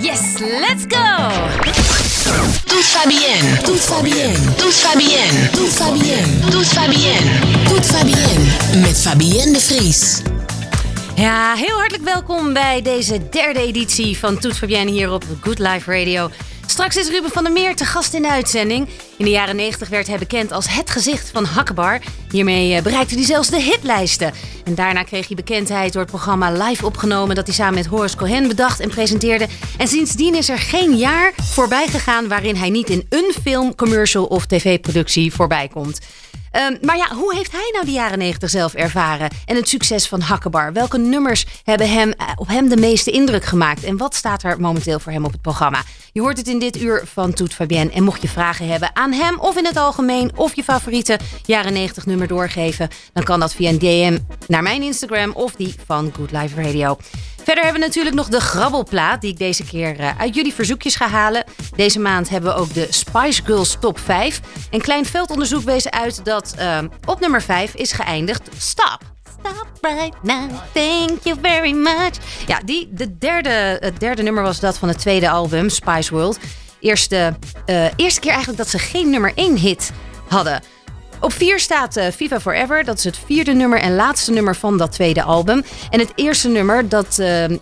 Yes, let's go! Tout va bien. Tout va bien. Tout va bien. Tout va bien. Tout va bien. Tout va bien. Met Fabienne de Vries. Ja, heel hartelijk welkom bij deze derde editie van Toet Fabienne hier op Good Life Radio. Straks is Ruben van der Meer te gast in de uitzending. In de jaren 90 werd hij bekend als het gezicht van Hakkebar. Hiermee eh, bereikte hij zelfs de hitlijsten. En daarna kreeg hij bekendheid door het programma Live opgenomen... dat hij samen met Horace Cohen bedacht en presenteerde. En sindsdien is er geen jaar voorbij gegaan... waarin hij niet in een film, commercial of tv-productie voorbij komt. Ehm, maar ja, hoe heeft hij nou de jaren 90 zelf ervaren? En het succes van Hakkebar? Welke nummers hebben hem, eh, op hem de meeste indruk gemaakt? En wat staat er momenteel voor hem op het programma? Je hoort het in dit uur van Toet Fabienne. En mocht je vragen hebben aan hem of in het algemeen... of je favoriete jaren 90 nummer doorgeven... dan kan dat via een DM naar mijn Instagram of die van Good Life Radio. Verder hebben we natuurlijk nog de grabbelplaat, die ik deze keer uh, uit jullie verzoekjes ga halen. Deze maand hebben we ook de Spice Girls Top 5. Een klein veldonderzoek wees uit dat uh, op nummer 5 is geëindigd Stop. Stop right now, thank you very much. Ja, die, de derde, het derde nummer was dat van het tweede album, Spice World. Eerste, uh, eerste keer eigenlijk dat ze geen nummer 1 hit hadden. Op 4 staat uh, Viva Forever. Dat is het vierde nummer en laatste nummer van dat tweede album. En het eerste nummer dat uh, uh,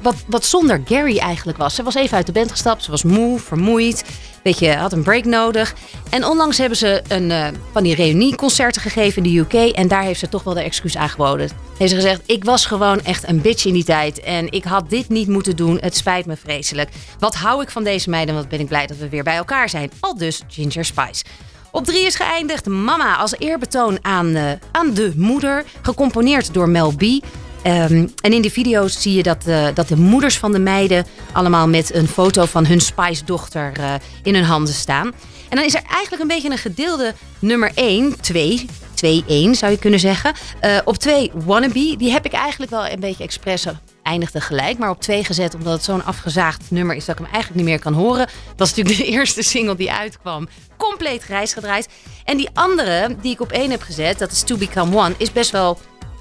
wat, wat zonder Gary eigenlijk was. Ze was even uit de band gestapt. Ze was moe, vermoeid. Beetje, had een break nodig. En onlangs hebben ze een van die reunieconcerten gegeven in de UK. En daar heeft ze toch wel de excuus aangeboden. Heeft ze gezegd, ik was gewoon echt een bitch in die tijd. En ik had dit niet moeten doen. Het spijt me vreselijk. Wat hou ik van deze meiden? Wat ben ik blij dat we weer bij elkaar zijn. Al dus Ginger Spice. Op drie is geëindigd Mama als eerbetoon aan, uh, aan de moeder. Gecomponeerd door Mel B. Um, en in de video's zie je dat, uh, dat de moeders van de meiden allemaal met een foto van hun Spice-dochter uh, in hun handen staan. En dan is er eigenlijk een beetje een gedeelde nummer 1, 2, 2-1 zou je kunnen zeggen. Uh, op 2 Wannabe, die heb ik eigenlijk wel een beetje expres eindigde gelijk, maar op 2 gezet omdat het zo'n afgezaagd nummer is dat ik hem eigenlijk niet meer kan horen. Dat was natuurlijk de eerste single die uitkwam. Compleet grijs gedraaid. En die andere die ik op 1 heb gezet, dat is To Become One, is best wel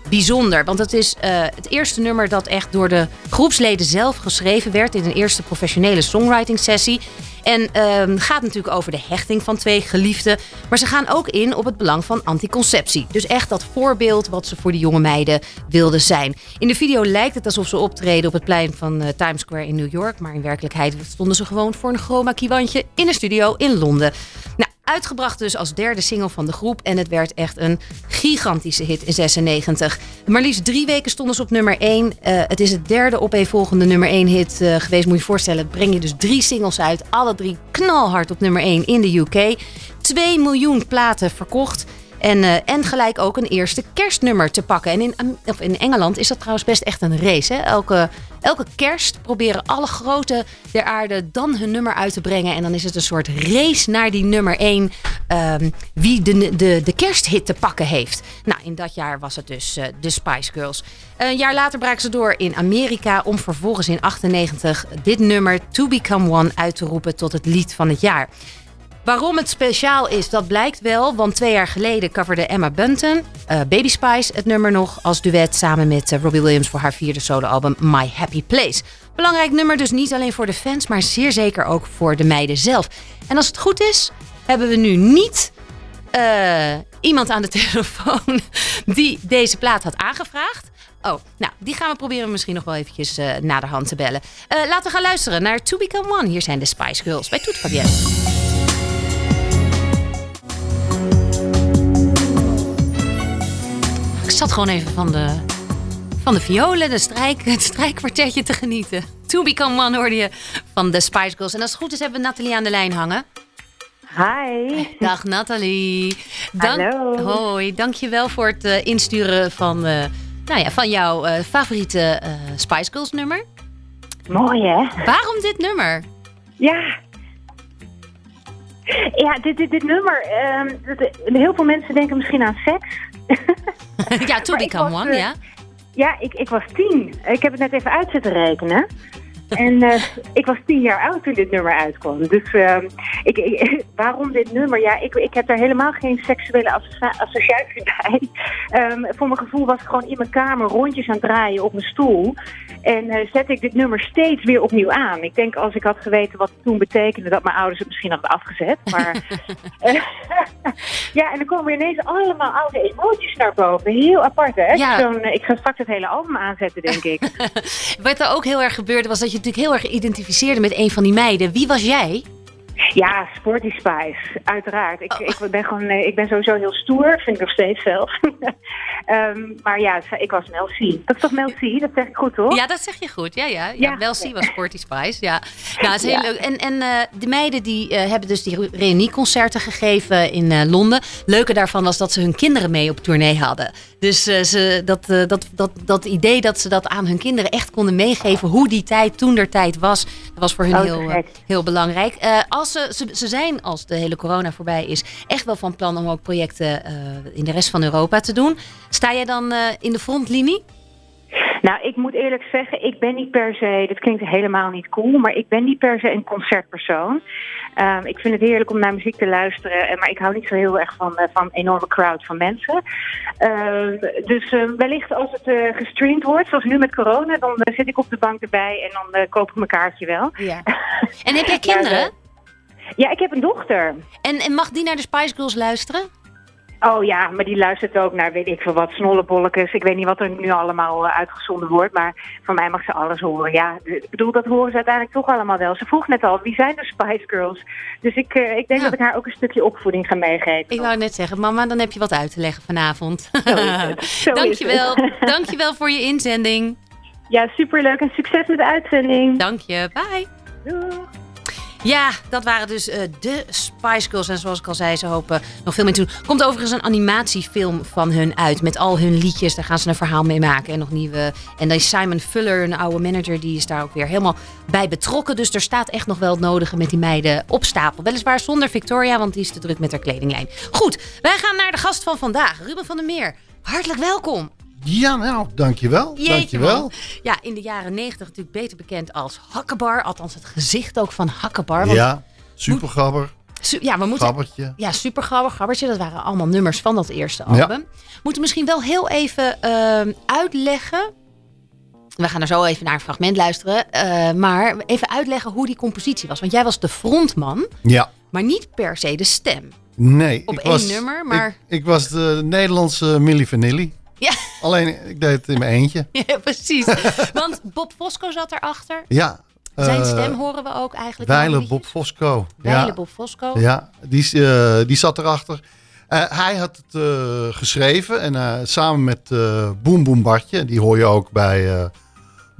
bijzonder. Want het is uh, het eerste nummer dat echt door de groepsleden zelf geschreven werd in een eerste professionele songwriting sessie. En uh, gaat natuurlijk over de hechting van twee geliefden. Maar ze gaan ook in op het belang van anticonceptie. Dus echt dat voorbeeld wat ze voor die jonge meiden wilden zijn. In de video lijkt het alsof ze optreden op het plein van uh, Times Square in New York. Maar in werkelijkheid stonden ze gewoon voor een chroma key-wandje in een studio in Londen. Nou, Uitgebracht dus als derde single van de groep. En het werd echt een gigantische hit in 96. Maar liefst drie weken stonden ze op nummer 1. Uh, het is het derde opeenvolgende nummer 1 hit uh, geweest. Moet je je voorstellen, breng je dus drie singles uit. Alle drie knalhard op nummer 1 in de UK. 2 miljoen platen verkocht. En, uh, en gelijk ook een eerste kerstnummer te pakken. En in, of in Engeland is dat trouwens best echt een race. Hè? Elke, elke kerst proberen alle grote der aarde dan hun nummer uit te brengen. En dan is het een soort race naar die nummer 1. Um, wie de, de, de kersthit te pakken heeft. Nou, in dat jaar was het dus uh, de Spice Girls. Een jaar later braken ze door in Amerika. Om vervolgens in 98 dit nummer To Become One uit te roepen tot het lied van het jaar. Waarom het speciaal is, dat blijkt wel. Want twee jaar geleden coverde Emma Bunton, uh, Baby Spice, het nummer nog als duet samen met uh, Robbie Williams voor haar vierde soloalbum My Happy Place. Belangrijk nummer dus niet alleen voor de fans, maar zeer zeker ook voor de meiden zelf. En als het goed is, hebben we nu niet uh, iemand aan de telefoon die deze plaat had aangevraagd. Oh, nou, die gaan we proberen misschien nog wel eventjes uh, naderhand te bellen. Laten we gaan luisteren naar To Become One. Hier zijn de Spice Girls bij Toet Fabienne. Zat gewoon even van de, van de violen, de strijk, het strijkkwartetje te genieten. To Become One hoorde je van de Spice Girls. En als het goed is hebben we Nathalie aan de lijn hangen. Hi. Dag Nathalie. Dank, Hallo. Hoi, dankjewel voor het uh, insturen van, uh, nou ja, van jouw uh, favoriete Spice Girls nummer. Mooi hè? Waarom dit nummer? Ja. Ja, dit, dit, dit nummer. Um, dat, heel veel mensen denken misschien aan seks. ja, To Become One, ja. Ja, ik, ik was tien. Ik heb het net even uit zitten rekenen. En eh, ik was tien jaar oud toen dit nummer uitkwam. Dus ehm, ik, ik- waarom dit nummer? Ja, ik, ik heb daar helemaal geen seksuele associa- associatie bij. Ehm, voor mijn gevoel was ik gewoon in mijn kamer rondjes aan het draaien op mijn stoel. En eh zette ik dit nummer steeds weer opnieuw aan. Ik denk als ik had geweten wat het toen betekende, dat mijn ouders het misschien hadden afgezet. Maar eh, ja, en dan komen ineens allemaal oude emoties naar boven. Heel apart, hè? Ja. Eh, ik ga straks het hele album aanzetten, denk ik. Wat er ook heel erg gebeurde was dat je natuurlijk heel erg identificeerde met een van die meiden. Wie was jij? Ja, Sporty Spice, uiteraard. Ik, ik, ben gewoon, eh, ik ben sowieso heel stoer, vind ik nog steeds zelf. Ehm, maar ja, ik was Mel C. Dat is toch Mel C? Dat zeg ik goed, hoor? Ja, dat zeg je goed. Ja, ja. ja. Ja. Mel C was Sporty Spice. Ja, nou, het is heel Ja. leuk. En, en eh, de meiden die eh, hebben dus die reunieconcerten gegeven in eh, Londen. Leuke daarvan was dat ze hun kinderen mee op tournee hadden. Dus eh, ze, dat, eh, dat, dat, dat idee dat ze dat aan hun kinderen echt konden meegeven. Hoe die tijd toen der tijd was. Dat was voor hun Oh, heel, eh, heel belangrijk. Als ze, ze, ze zijn, als de hele corona voorbij is, echt wel van plan om ook projecten in de rest van Europa te doen. Sta jij dan in de frontlinie? Nou, ik moet eerlijk zeggen, ik ben niet per se, dit klinkt helemaal niet cool, maar ik ben niet per se een concertpersoon. Ehm, ik vind het heerlijk om naar muziek te luisteren, eh, maar ik hou niet zo heel erg van, eh, van een enorme crowd van mensen. Ehm, dus eh, wellicht als het gestreamd wordt, zoals nu met corona, dan zit ik op de bank erbij en dan koop ik mijn kaartje wel. Ja. En heb jij kinderen? Ja, Ja, ik heb een dochter. En, en mag die naar de Spice Girls luisteren? Oh ja, maar die luistert ook naar weet ik veel wat, snollebolletjes. Ik weet niet wat er nu allemaal eh, uitgezonden wordt, maar voor mij mag ze alles horen. Ja, ik bedoel, dat horen ze uiteindelijk toch allemaal wel. Ze vroeg net al, wie zijn de Spice Girls? Dus ik, eh, ik denk Ja. dat ik haar ook een stukje opvoeding ga meegeven. Ik wou net zeggen, mama, dan heb je wat uit te leggen vanavond. Zo is het. Zo is Dankjewel. het. Dankjewel voor je inzending. Ja, superleuk en succes met de uitzending. Dank je. Bye. Doei. Ja, dat waren dus eh, de Spice Girls. En zoals ik al zei, ze hopen nog veel meer te doen. Komt overigens een animatiefilm van hun uit. Met al hun liedjes. Daar gaan ze een verhaal mee maken. En nog nieuwe. En dan is Simon Fuller, een oude manager, die is daar ook weer helemaal bij betrokken. Dus er staat echt nog wel het nodige met die meiden op stapel. Weliswaar zonder Victoria, want die is te druk met haar kledinglijn. Goed, wij gaan naar de gast van vandaag, Ruben van der Meer. Hartelijk welkom. Ja, nou, dankjewel. Jeetje, dankjewel. man. Ja, in de jaren negentig natuurlijk beter bekend als Hakkebar. Althans, het gezicht ook van Hakkebar. Ja, super gabber, Su- ja, we moeten. gabbertje. Ja, super grabber, grabbertje. Dat waren allemaal nummers van dat eerste album. Moeten misschien wel heel even ehm, uitleggen. We gaan er zo even naar een fragment luisteren. eh, maar even uitleggen hoe die compositie was. Want jij was de frontman, Ja, maar niet per se de stem. nee. Op ik één was, nummer, maar- Ik, ik was de Nederlandse Milli Vanilli. Alleen, ik deed het in mijn eentje. ja precies. Want Bob Fosco zat erachter. Ja. Zijn eh, stem horen we ook eigenlijk. liedjes. Bob Fosco. Weilen ja. Bob Fosco. Ja, die, eh, die zat erachter. Eh, hij had het geschreven en samen met Boem Boem Bartje, die hoor je ook bij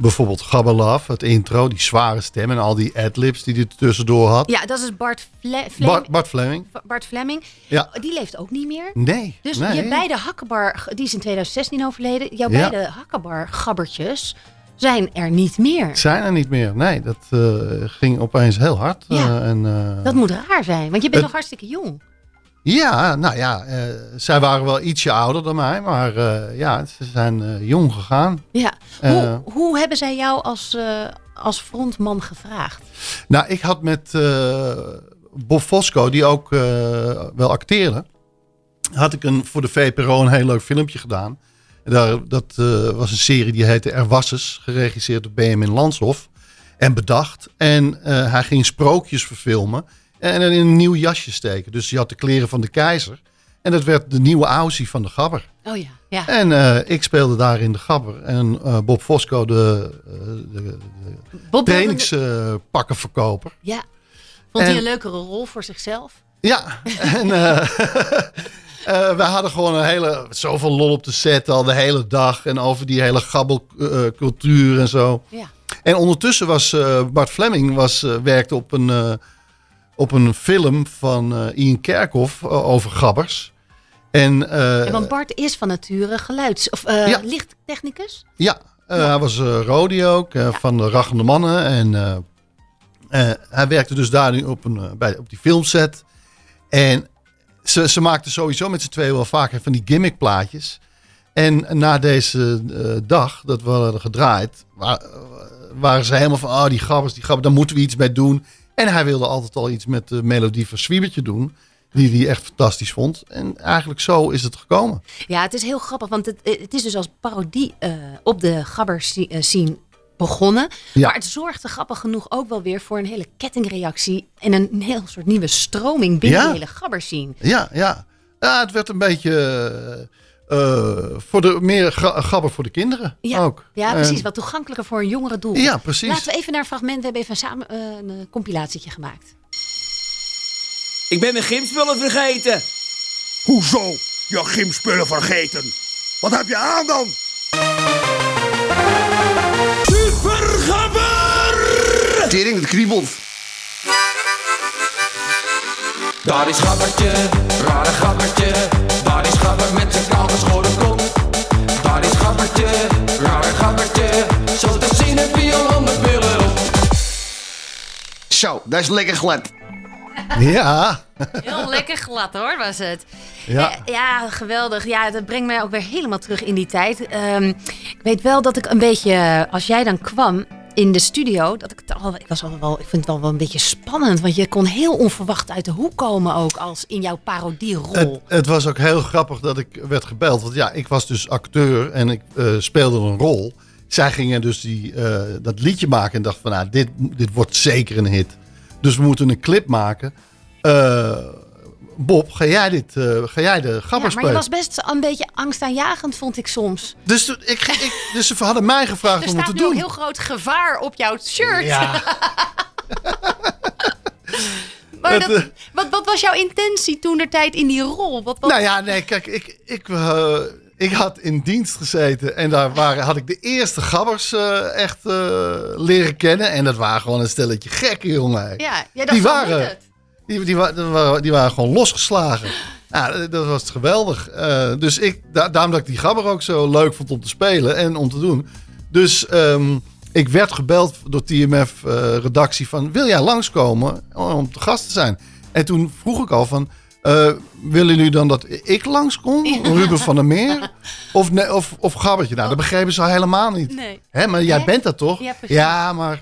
bijvoorbeeld Gabba Love, het intro, die zware stem en al die adlibs die hij tussendoor had. Ja, dat is Bart, Fle Fleming. Bart, Bart Fleming. Bart Fleming. Ja. Die leeft ook niet meer. Nee. Dus nee. je beide hakkenbar, die is in 2016 overleden. Jouw Ja. beide hakkenbar gabbertjes zijn er niet meer. Zijn er niet meer. Nee, dat eh, ging opeens heel hard. Ja. Eh, en, eh, Dat moet raar zijn, want je bent nog hartstikke jong. Ja, nou ja, eh, zij waren wel ietsje ouder dan mij, maar eh, ja, ze zijn eh, jong gegaan. Ja. Hoe, hoe hebben zij jou als, als frontman gevraagd? Nou, ik had met Bob Fosco, die ook wel acteerde, had ik een, voor de VPRO een heel leuk filmpje gedaan. Daar, dat was een serie die heette Er Was eens, geregisseerd door Benjamin Lanshoff en bedacht. En hij ging sprookjes verfilmen en in een nieuw jasje steken. Dus je had de kleren van de keizer. En dat werd de nieuwe Aussie van de Gabber. Oh ja. ja. En eh, ik speelde daarin de Gabber. En eh, Bob Fosco de, eh, de, de Bob trainingspakkenverkoper. Ja. Vond hij En- een leukere rol voor zichzelf? Ja, en wij hadden gewoon een hele, zoveel lol op de set al de hele dag. En over die hele gabbelcultuur en zo. Ja. En ondertussen was Bart Fleming was, werkte op een, op een film van eh, Ian Kerkhoff eh, over gabbers. En, eh, En want Bart is van nature geluids- of Ja. lichttechnicus. Ja, hij was Rodi ook, van de Rachende Mannen. En hij werkte dus daar nu op, een, bij, op die filmset. En ze, ze maakten sowieso met z'n tweeën wel vaker van die gimmickplaatjes. En na deze dag dat we hadden gedraaid, wa- waren ze helemaal van, oh die gabbers, die gabbers, daar moeten we iets mee doen. En hij wilde altijd al iets met de melodie van Zwiebertje doen, die hij echt fantastisch vond. En eigenlijk zo is het gekomen. Ja, het is heel grappig, want het, het is dus als parodie eh, op de gabber scene begonnen. Ja. Maar het zorgde grappig genoeg ook wel weer voor een hele kettingreactie en een heel soort nieuwe stroming binnen Ja. de hele gabber scene. Ja, ja. ja het werd een beetje eh, eh, voor de, meer ga- gabber voor de kinderen Ja, ook. ja precies. En- Wat toegankelijker voor een jongere doel. ja, precies. Laten we even naar een fragment. We hebben even samen eh, een eh, compilatietje gemaakt. Ik ben mijn gymspullen vergeten. Hoezo? Je gymspullen vergeten. Wat heb je aan dan? Supergabber! Tering, het kriebelt. Daar is gabbertje, rare gabbertje. Gabber met zijn kaal geschoren kont. Daar is gabbertje, rare gabbertje. Zo te zien heb je al honderd op. Zo, dat is lekker glad. Ja, Heel lekker glad hoor, was het. Ja. Eh, ja, geweldig. Ja, dat brengt mij ook weer helemaal terug in die tijd. Ehm, ik weet wel dat ik een beetje, als jij dan kwam in de studio, dat ik het al, ik was al wel, ik vind het wel, wel een beetje spannend, want je kon heel onverwacht uit de hoek komen ook als in jouw parodierol. het, het was ook heel grappig dat ik werd gebeld. Want ja, ik was dus acteur en ik eh, speelde een rol. Zij gingen dus die, eh, dat liedje maken en dachten van, nou, dit, dit wordt zeker een hit. Dus we moeten een clip maken. Eh, Bob, ga jij, dit, eh, ga jij de ja, gabber maar je was best een beetje angstaanjagend, vond ik soms. Dus, ik, ik, dus ze hadden mij gevraagd Er om het staat te nu ook doen. heel groot gevaar op jouw shirt. Ja, Maar Het, dat, eh, wat, wat was jouw intentie toen der tijd in die rol? Wat, wat, Nou ja, nee, kijk, ik, ik, eh, ik had in dienst gezeten en daar waren, had ik de eerste gabbers echt leren kennen. En dat waren gewoon een stelletje gekke jongen. ja, jij dacht die waren- het? Die, die, wa- die waren, die waren gewoon losgeslagen. Ja, dat was geweldig. Eh, dus ik, da- daarom dat ik die gabber ook zo leuk vond om te spelen en om te doen. Dus ehm, ik werd gebeld door TMF-redactie van... wil jij langskomen om te gast te zijn? En toen vroeg ik al van... eh, willen jullie dan dat ik langskom? Ruben van der Meer? Of, nee, of, of Gabbertje? Nou, dat begrepen ze helemaal niet. Nee. Hè, maar jij bent dat toch? Ja, precies. Ja, maar...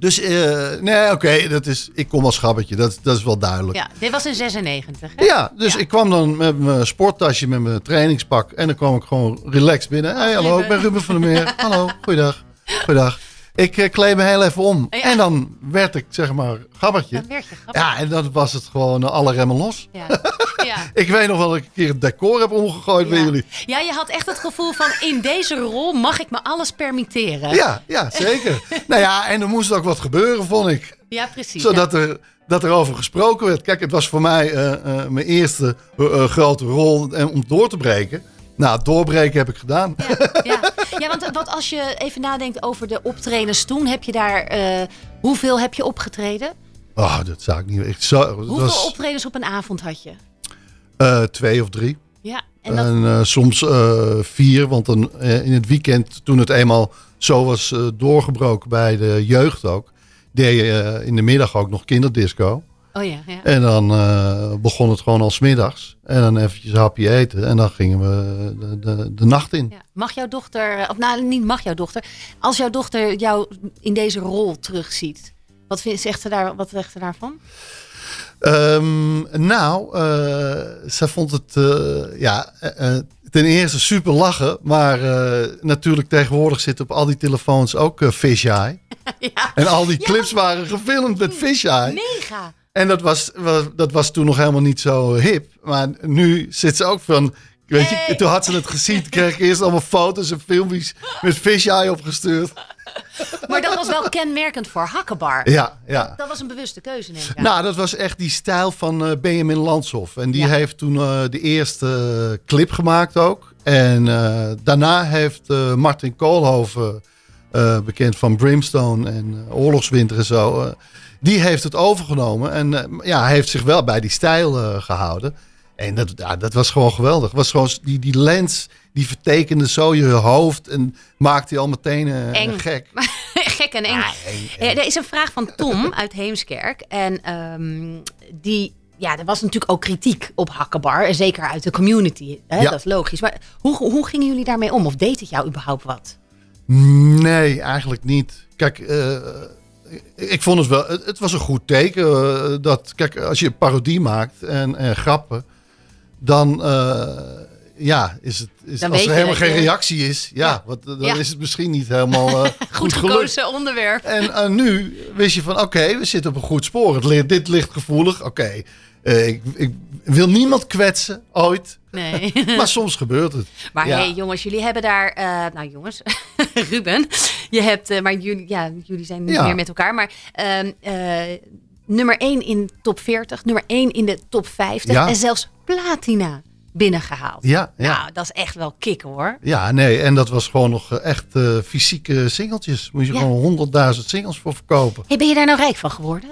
Dus nee, uh, nee, oké, okay, dat is. Ik kom als Gabbertje, dat, dat is wel duidelijk. Ja, dit was in 96. Hè? Ja, dus Ja. ik kwam dan met mijn sporttasje, met mijn trainingspak. En dan kwam ik gewoon relaxed binnen. Hey, hallo, ik ben Ruben van der Meer. hallo, goeiedag. Goeiedag. Ik uh, kleed me heel even om. Ja. En dan werd ik, zeg maar, Gabbertje. Dan werd je grappig. Ja, en dan was het gewoon uh, alle remmen los. Ja. ja. Ik weet nog wel dat ik een keer het decor heb omgegooid bij jullie. ja, je had echt het gevoel van in deze rol mag ik me alles permitteren. Ja, ja, zeker. nou ja, en er moest ook wat gebeuren, vond ik. Ja, precies. Zodat er, dat er over gesproken werd. Kijk, het was voor mij uh, uh, mijn eerste uh, grote rol en om door te breken. Nou, doorbreken heb ik gedaan. Ja, ja. ja want wat als je even nadenkt over de optredens toen, heb je daar, uh, hoeveel heb je opgetreden? Oh, dat zou ik niet. Ik zou, hoeveel was, optredens op een avond had je? Uh, twee of drie. Ja, en, dat... en uh, soms vier, want dan, in het weekend, toen het eenmaal zo was doorgebroken bij de jeugd ook, deed je in de middag ook nog kinderdisco. Oh ja, ja. En dan uh, begon het gewoon al smiddags. En dan eventjes een hapje eten. En dan gingen we de, de, de nacht in. Ja. Mag jouw dochter, of nou niet mag jouw dochter, als jouw dochter jou in deze rol terugziet, wat vindt, zegt, ze daar, wat zegt ze daarvan? Um, nou, uh, zij vond het uh, ja, uh, ten eerste super lachen. Maar natuurlijk tegenwoordig zitten op al die telefoons ook fisheye. ja. En al die clips ja. waren gefilmd met fisheye. Mega. En dat was, dat was toen nog helemaal niet zo hip. Maar nu zit ze ook van... Weet je, hey. toen had ze het gezien, kreeg ik eerst allemaal foto's en filmpjes met fisheye opgestuurd. Maar dat was wel kenmerkend voor Hakkenbar. Ja, ja. Dat was een bewuste keuze, neem ik. Nou, dat was echt die stijl van uh, Benjamin Lanshoff. En die ja. heeft toen uh, de eerste clip gemaakt ook. En uh, daarna heeft Martin Koolhoven, bekend van Brimstone en Oorlogswinter en zo... die heeft het overgenomen en ja, heeft zich wel bij die stijl gehouden. En dat, ja, dat was gewoon geweldig. Was gewoon die, die lens, die vertekende zo je hoofd en maakte je al meteen uh, eng. gek. gek en eng. Er is een vraag van Tom uit Heemskerk. En um, die ja, er was natuurlijk ook kritiek op Hakkenbar. En zeker uit de community. Hè? Ja. Dat is logisch. Maar hoe, hoe gingen jullie daarmee om? Of deed het jou überhaupt wat? Nee, eigenlijk niet. Kijk, eh, ik vond het wel. Het, het was een goed teken. eh, dat, kijk, als je een parodie maakt en, en grappen, dan. eh, ja, is het, is, Dan als er helemaal geen je- reactie is, ja, Ja. Want, dan Ja. is het misschien niet helemaal eh, goed, gekozen onderwerp. En eh, nu wist je van, oké, we zitten op een goed spoor. Het, dit ligt gevoelig. Oké, eh, ik, ik wil niemand kwetsen, ooit. Nee. Maar soms gebeurt het. Maar Ja. hey, jongens, jullie hebben daar... eh, nou jongens, Ruben. Je hebt... eh, maar jullie, ja, jullie zijn niet Ja. meer met elkaar. Maar ehm, eh, nummer 1 in top 40. Nummer 1 in de top 50. Ja. En zelfs platina binnengehaald. Ja, ja. Nou, dat is echt wel kicken hoor. Ja, nee, en dat was gewoon nog echt fysieke singeltjes. Moet je Ja. gewoon honderdduizend singles voor verkopen. Hey, ben je daar nou rijk van geworden?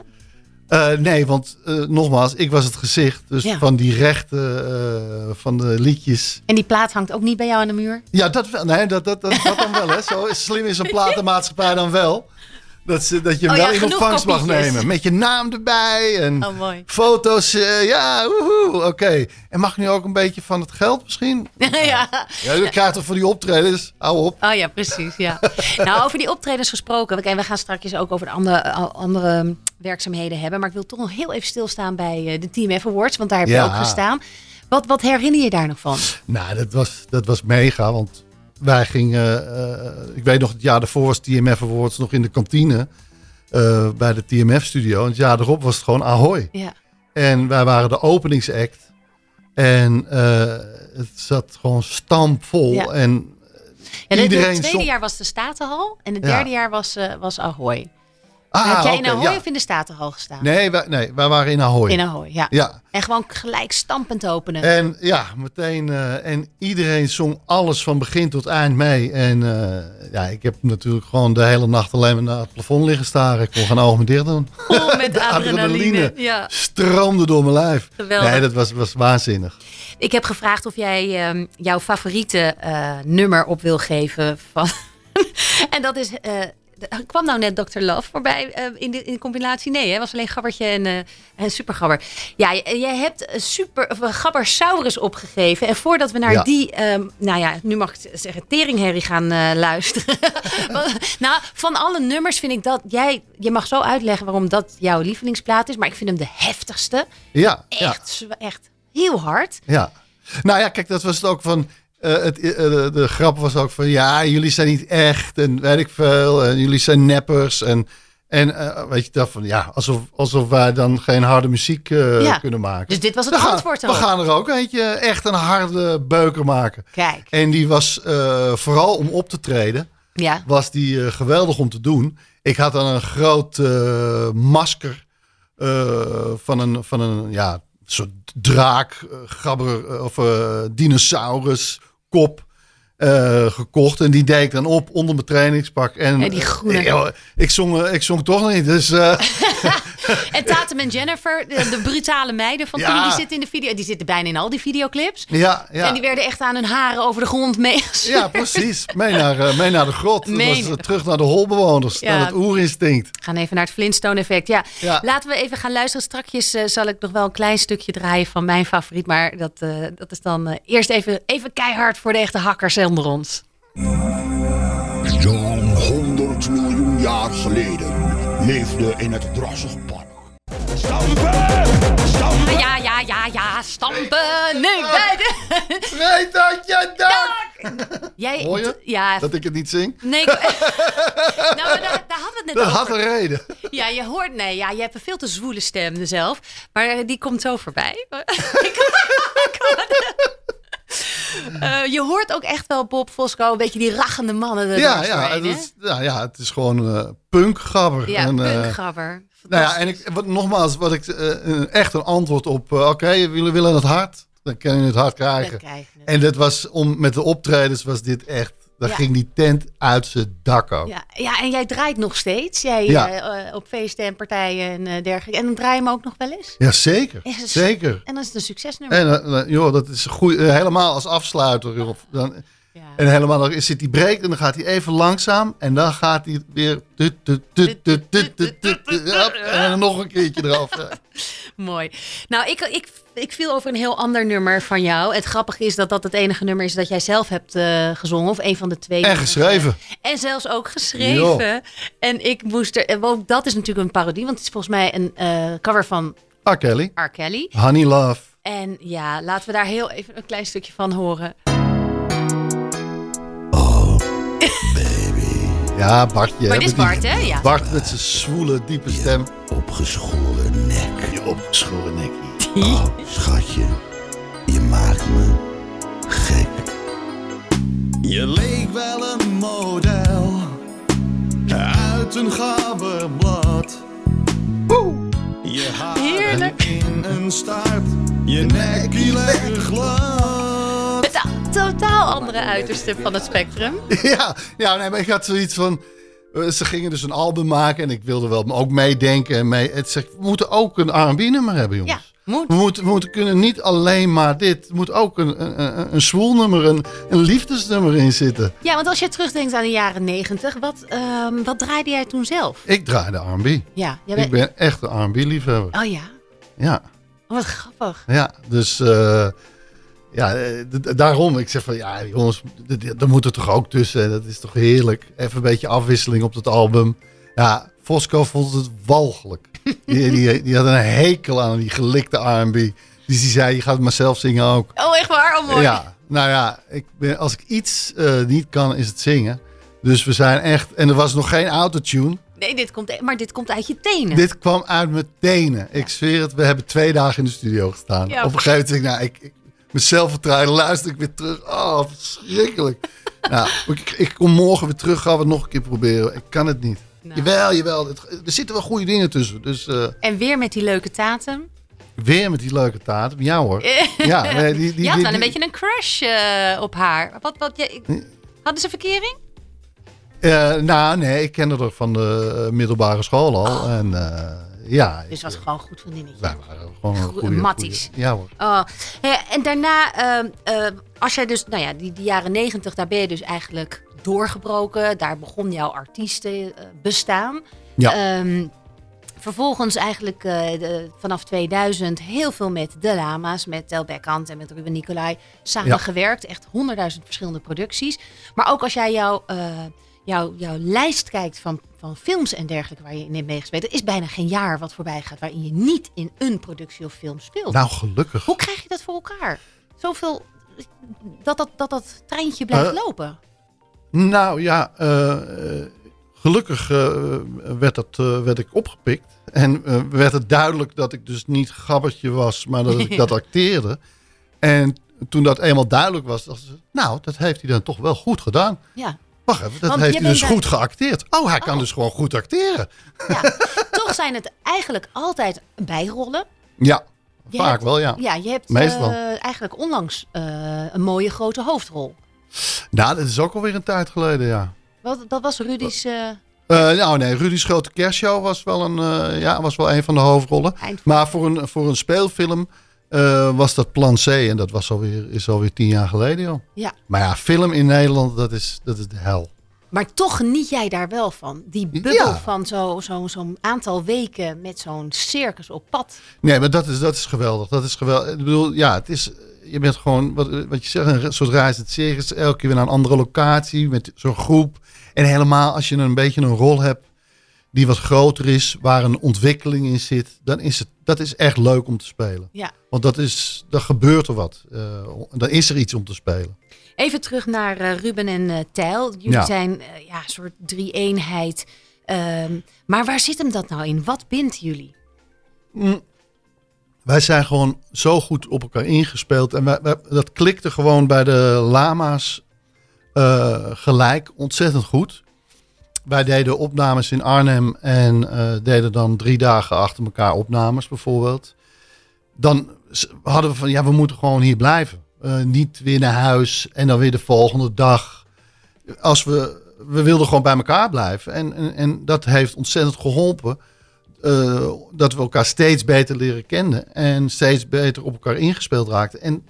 Eh, nee, want eh, nogmaals, ik was het gezicht. Dus Ja. van die rechten eh, van de liedjes. En die plaat hangt ook niet bij jou aan de muur? Ja, dat wel. Nee, dat, dat, dat, dat dan wel. Hè. Zo slim is een platenmaatschappij dan wel. Dat, ze, dat je hem Oh ja, wel in ontvangst mag nemen. Met je naam erbij. En Oh, mooi. foto's. eh, ja, oké. En mag nu ook een beetje van het geld misschien? ja. Ja, krijgt toch voor die optredens? Hou op. Oh ja, precies. Ja. nou, over die optredens gesproken. We gaan straks ook over de andere, andere werkzaamheden hebben. Maar ik wil toch nog heel even stilstaan bij eh, de Team F Awards. Want daar heb je Ja. ook gestaan. Wat, wat herinner je daar nog van? Nou, dat was, dat was mega, want wij gingen, eh, ik weet nog, het jaar daarvoor was TMF Awards nog in de kantine eh, bij de TMF-studio. En het jaar erop was het gewoon Ahoy. Ja. En wij waren de openingsact. En eh, het zat gewoon stampvol. Ja. En Ja, Iedereen het tweede jaar was de Statenhal. En het derde jaar was, eh, was Ahoy. Ah, heb jij in Ahoy ja. of in de Statenhal gestaan? Nee, wij, nee, wij waren in Ahoy. In Ahoy, ja. Ja, En gewoon gelijk stampend openen. en ja, meteen. eh, en iedereen zong alles van begin tot eind mee. En eh, ja, ik heb natuurlijk gewoon de hele nacht alleen maar naar het plafond liggen staren. Ik kon geen ogen meer dicht doen. Vol met De adrenaline. Ja. stroomde door mijn lijf. Geweldig. Nee, dat was, was waanzinnig. Ik heb gevraagd of jij ehm, jouw favoriete eh, nummer op wil geven. Van en dat is. Kwam nou net Dr. Love voorbij eh, in, de, in de compilatie? Nee, het was alleen Gabbertje en, eh en Supergabber. Ja, jij hebt een super, Gabbersaurus opgegeven. En voordat we naar Ja. die, ehm, nou ja, nu mag ik zeggen, teringherrie gaan eh, luisteren. Nou, van alle nummers vind ik dat jij, je mag zo uitleggen waarom dat jouw lievelingsplaat is. Maar ik vind hem de heftigste. Ja, ja, Echt, zwa- echt heel hard. ja. Nou ja, kijk, dat was het ook van. Eh, het, eh, de, de grap was ook van ja, jullie zijn niet echt en weet ik veel. En jullie zijn neppers. En, en eh, weet je dat van ja, alsof, alsof wij dan geen harde muziek eh, Ja. kunnen maken. Dus dit was het we gaan, antwoord we gaan er ook eentje echt een harde beuker maken. Kijk. En die was eh, vooral om op te treden. Ja. was die eh, geweldig om te doen. Ik had dan een groot eh, masker eh, van een, van een ja, soort draak, eh, gabber eh, of eh, dinosaurus Gop. Eh, gekocht. En die deed ik dan op onder mijn trainingspak. En, die groene. ik, ik, zong, eh, ik zong toch niet. Dus eh, En Tatum en Jennifer, de, de brutale meiden van Ja. toen, die zitten in de video. Die zitten bijna in al die videoclips. ja, ja. En die werden echt aan hun haren over de grond mee. ja, precies. Mee naar, mee naar de grot. Mee was, terug naar de holbewoners. Ja. Naar het oerinstinct. We gaan even naar het Flintstone effect. Ja, Ja. laten we even gaan luisteren. Strakjes zal ik nog wel een klein stukje draaien van mijn favoriet. Maar dat, dat is dan eerst even, even keihard voor de echte hakkers onder ons. Zo'n 100 miljoen jaar geleden leefde in het drassig park. Ja, ja, ja, ja, stampen. Nee, bij de... Weet dat je dak! Jij, Hoor je? Ja, Dat ik het niet zing? nee. ik- nou, maar daar, daar hadden we het net Dat over. had een reden. Ja, je hoort, nee, ja, je hebt een veel te zwoele stem zelf. Maar die komt zo voorbij. Eh, je hoort ook echt wel Bob Fosco, een beetje die rachende mannen. er Ja, ja, het is, ja, ja, het is gewoon eh punkgabber. Ja, En, eh, punkgabber. nou ja, en ik, wat, nogmaals, wat ik, echt een antwoord op, oké, jullie willen het hard, dan kan je het hard krijgen. En dat was, om, met de optredens was dit echt, dan Ja. ging die tent uit zijn dak ook. Ja, ja, en jij draait nog steeds. Jij Ja. eh, eh, op feesten en partijen en eh, dergelijke. En dan draai je hem ook nog wel eens. Ja, zeker. Ja, dat is- Zeker. En dan is het een succesnummer. En joh, dat is goed, helemaal als afsluiter. Joh, dan, en helemaal dan zit die breekt en dan gaat hij even langzaam. En dan gaat hij weer. En dan nog een keertje eraf. Mooi. Nou, ik, ik, ik viel over een heel ander nummer van jou. Het grappige is dat dat het enige nummer is dat jij zelf hebt eh, gezongen. Of een van de twee. En geschreven. En zelfs ook geschreven. En ik moest er. Eh, ook dat is natuurlijk een parodie, want het is volgens mij een eh, cover van. R. Kelly. R. Kelly. Honey Love. En ja, laten we daar heel even een klein stukje van horen. Ja, Bartje. Maar dit is Bart, die- hè? Ja. Bart met zijn zwoele, diepe stem. Opgeschoren nek. Je opgeschoren nekkie. Oh, schatje, je maakt me gek. Je leek wel een model uit een gabberblad. Je haren Heerlijk. in een staart, je nekkie lekker glad. Totaal andere uiterste van het spectrum. Ja, ja nee, maar ik had zoiets van... eh, Ze gingen dus een album maken en ik wilde wel ook meedenken. En mee, het zegt, we moeten ook een R&B-nummer hebben, jongens. Ja, moet. We moeten, we moeten kunnen niet alleen maar dit. Er moet ook een, een, een, een zwoelnummer, een, een liefdesnummer in zitten. Ja, want als je terugdenkt aan de jaren negentig, wat, ehm, wat draaide jij toen zelf? Ik draai de R&B. Ja, jij Ik bent... ben echt een R&B-liefhebber. Oh ja, Ja, oh, wat grappig. ja. Dus eh, ja, eh, daarom. Ik zeg van, ja jongens, d- d- er moet er toch ook tussen. Dat is toch heerlijk. Even een beetje afwisseling op dat album. Ja, Fosco vond het walgelijk. Die, die, die had een hekel aan die gelikte R&B. Dus die zei, je gaat het maar zelf zingen ook. Oh, echt waar? Oh, mooi. Ja, nou ja, ik ben, als ik iets eh, niet kan, is het zingen. Dus we zijn echt... En er was nog geen autotune. Nee, dit komt, e- maar dit komt uit je tenen. Dit kwam uit mijn tenen. Ik zweer het, we hebben twee dagen in de studio gestaan. Ja. Op een gegeven moment nou, ik, ik, mijn zelfvertrouwen luister ik weer terug. Oh, verschrikkelijk. nou, ik, ik kom morgen weer terug, gaan we het nog een keer proberen. Ik kan het niet. Nou. Jawel, jawel. Het- er zitten wel goede dingen tussen. Dus eh, En weer met die leuke tatum. weer met die leuke taart. Ja hoor. Ja, nee, die, die, je had die- wel een die- beetje een crush eh, op haar. Wat, wat, ik- hadden ze verkering? Eh, nou, nee, ik kende haar van de middelbare school al. En eh, ja, Dus was gewoon een goed vriendinnetje. wij waren gewoon een Goeie goede... matties. goeie- Ja hoor. Oh, en daarna, ehm, eh, als jij dus, nou ja, die, die jaren negentig, daar ben je dus eigenlijk doorgebroken. Daar begon jouw artiesten eh, bestaan. Ja. Ehm, vervolgens eigenlijk eh, de- vanaf 2000 heel veel met De Lama's, met Tel Beckhand en met Ruben Nicolai samengewerkt. Echt honderdduizend verschillende producties. Maar ook als jij jouw, eh, jouw, jouw lijst kijkt van, van films en dergelijke waar je in hebt meegespeeld, er is bijna geen jaar wat voorbij gaat waarin je niet in een productie of film speelt. Nou, gelukkig. Hoe krijg je dat voor elkaar? Zoveel, dat dat, dat, dat treintje blijft Eh, lopen. Nou ja, eh, eh, gelukkig werd, dat, werd ik opgepikt. En werd het duidelijk dat ik dus niet gabbertje was, maar dat ik dat acteerde. En toen dat eenmaal duidelijk was, dachten ze, nou, dat heeft hij dan toch wel goed gedaan. Ja. Wacht even, dat Want heeft hij dus goed geacteerd. Oh, hij kan dus gewoon goed acteren. ja. Toch zijn het eigenlijk altijd bijrollen. Ja, Je vaak hebt- wel, ja. Ja, je hebt Meestal. eh, eigenlijk onlangs eh, een mooie grote hoofdrol. Nou, dat is ook alweer een tijd geleden, ja. Wat, dat was Rudy's eh, nou nee, Rudy's Grote Kerstshow was wel een, ja, was wel een van de hoofdrollen. Maar voor een, voor een speelfilm eh, was dat Plan C. En dat was alweer, is alweer tien jaar geleden, joh. Ja. Maar ja, film in Nederland, dat is, dat is de hel. Maar toch geniet jij daar wel van. Die bubbel Ja. van zo'n zo, zo'n aantal weken met zo'n circus op pad. Nee, maar dat is, dat is geweldig. Dat is geweldig. Ik bedoel, ja, het is... Je bent gewoon, wat, wat je zegt, een soort reizend circus. Elke keer weer naar een andere locatie met zo'n groep. En helemaal als je een beetje een rol hebt die wat groter is, waar een ontwikkeling in zit, dan is het, dat is echt leuk om te spelen. Ja. Want dat is, dan gebeurt er wat. Eh, dan is er iets om te spelen. Even terug naar eh, Ruben en eh Tijl. Jullie Ja. zijn ja, een soort drie-eenheid. Ehm, maar waar zit hem dat nou in? Wat bindt jullie? Wij zijn gewoon zo goed op elkaar ingespeeld. En wij, wij- dat klikte gewoon bij de lama's eh, gelijk ontzettend goed. Wij deden opnames in Arnhem en eh, deden dan drie dagen achter elkaar opnames bijvoorbeeld. Dan hadden we van, ja, we moeten gewoon hier blijven. Eh, niet weer naar huis en dan weer de volgende dag. Als we, we wilden gewoon bij elkaar blijven. En, en, en dat heeft ontzettend geholpen. eh, dat we elkaar steeds beter leren kennen. En steeds beter op elkaar ingespeeld raakten. En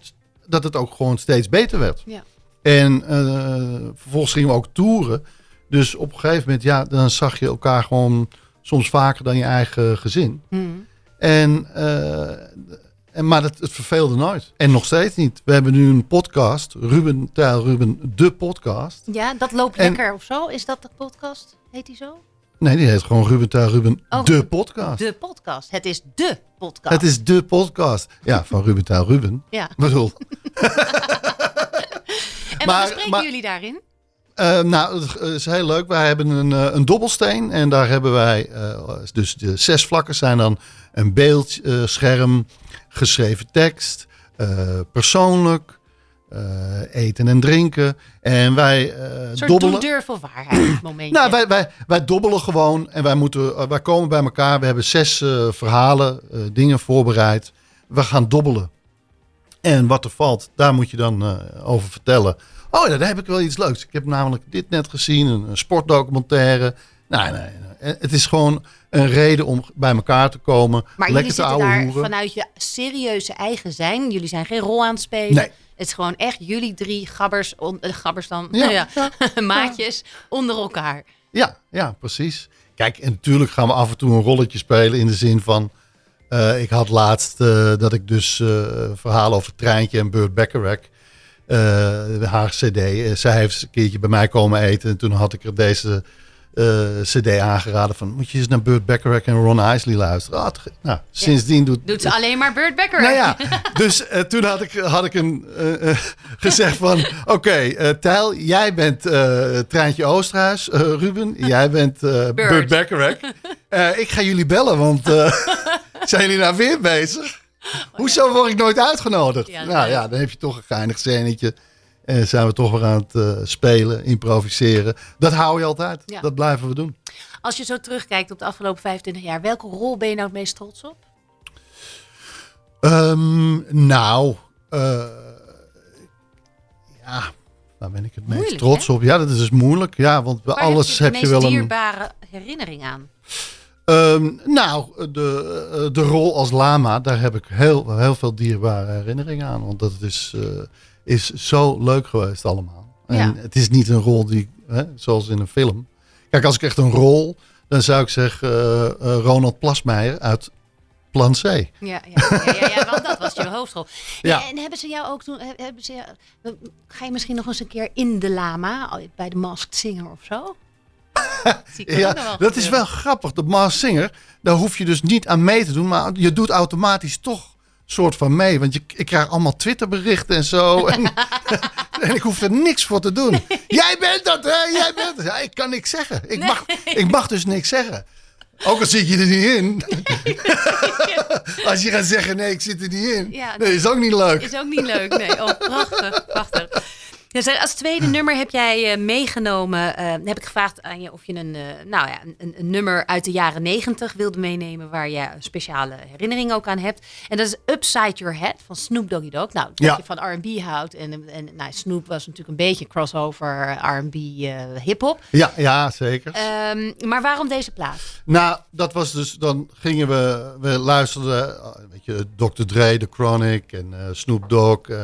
dat het ook gewoon steeds beter werd. Ja. En vervolgens gingen we ook toeren. Dus op een gegeven moment, ja, dan zag je elkaar gewoon soms vaker dan je eigen gezin. Hmm. En, eh, en, maar het, het verveelde nooit. En nog steeds niet. We hebben nu een podcast, Ruben Tijl Ruben, de podcast. Ja, dat loopt En- lekker of zo. Is dat de podcast? Heet die zo? Nee, die heet gewoon Ruben Tijl Ruben, Oh, de podcast. De podcast. Het is de podcast. Het is de podcast. Ja, van Ruben Tijl Ruben. Ja. Bedoel, En Maar- wat bespreken maar- jullie daarin? Eh, nou, het is heel leuk. Wij hebben een, eh, een dobbelsteen en daar hebben wij, eh, dus de zes vlakken zijn dan een beeldscherm, geschreven tekst, eh, persoonlijk, eh, eten en drinken. En wij eh, soort dobbelen. doen durf of waarheid momentje. Nou, wij, wij, wij dobbelen gewoon en wij, moeten, eh, wij komen bij elkaar. We hebben zes eh, verhalen, eh, dingen voorbereid. We gaan dobbelen. En wat er valt, daar moet je dan eh, over vertellen. Oh ja, daar heb ik wel iets leuks. Ik heb namelijk dit net gezien, een, een sportdocumentaire. Nee, nee, nee. Het is gewoon een reden om bij elkaar te komen. maar jullie lekker zitten daar vanuit je serieuze eigen zijn. Jullie zijn geen rol aan het spelen. Nee. Het is gewoon echt jullie drie gabbers, on, eh, gabbers dan, Ja, ja, ja. maatjes onder elkaar. Ja, ja, precies. Kijk, en natuurlijk gaan we af en toe een rolletje spelen in de zin van... eh, ik had laatst eh, dat ik dus eh, verhalen over Treintje en Burt Bacharach... eh, haar cd, eh, zij heeft een keertje bij mij komen eten... en toen had ik er deze eh, cd aangeraden van... moet je eens naar Burt Bacharach en Ron Isley luisteren. Ah, nou, sindsdien doet... Doet ze alleen maar Burt Becker. Nou ja, dus toen had ik, had ik een, gezegd van... Oké, eh Tijl, jij bent Treintje Oosterhuis. Ruben, jij bent Burt Bacharach. Eh, ik ga jullie bellen, want zijn jullie nou weer bezig? Hoezo word ik nooit uitgenodigd? Ja, nou ja, dan heb je toch een geinig scènetje. En zijn we toch weer aan het eh, spelen, improviseren. Dat hou je altijd. Ja. Dat blijven we doen. Als je zo terugkijkt op de afgelopen 25 jaar, welke rol ben je nou het meest trots op? Ehm, nou, eh, ja, daar ben ik het meest Moeilijk, trots hè? op. Ja, dat is dus moeilijk. Ja, want bij Waar alles heb heb je de wel een. dierbare herinnering aan? Ehm, nou, de, eh, de rol als lama, daar heb ik heel, heel veel dierbare herinneringen aan. Want dat is, eh, is zo leuk geweest allemaal. En Ja. het is niet een rol die, hè, zoals in een film. Kijk, als ik echt een rol, dan zou ik zeggen eh, Ronald Plasmeijer uit Plan C. Ja, ja, ja, ja, ja, want dat was je hoofdrol. Ja. En hebben ze jou ook toen, he- hebben ze, ga je misschien nog eens een keer in de lama bij de Masked Singer of zo? Ja, dat is wel grappig. De Mars Singer, daar hoef je dus niet aan mee te doen. Maar je doet automatisch toch soort van mee. Want je, ik krijg allemaal Twitterberichten en zo. En, en ik hoef er niks voor te doen. Jij bent dat, hè? Jij bent het. Ja, ik kan niks zeggen. Ik mag, ik mag dus niks zeggen. Ook al zit je er niet in. Als je gaat zeggen, nee, ik zit er niet in. Ja, nee, is ook niet leuk. Is ook niet leuk, nee. Oh, prachtig, prachtig. Dus als tweede nummer heb jij eh, meegenomen. eh, heb ik gevraagd aan je of je een, eh, nou ja, een, een nummer uit de jaren negentig wilde meenemen. Waar je een speciale herinnering ook aan hebt. En dat is Upside Your Head van Snoop Doggy Dogg. Nou, dat Ja. je van R&B houdt. En, en nou, Snoop was natuurlijk een beetje crossover R&B hip-hop. Ja, ja zeker. Ehm, maar waarom deze plaat? Nou, dat was dus, dan gingen we, we luisterden, je, Dr. Dre, The Chronic en eh, Snoop Dogg. eh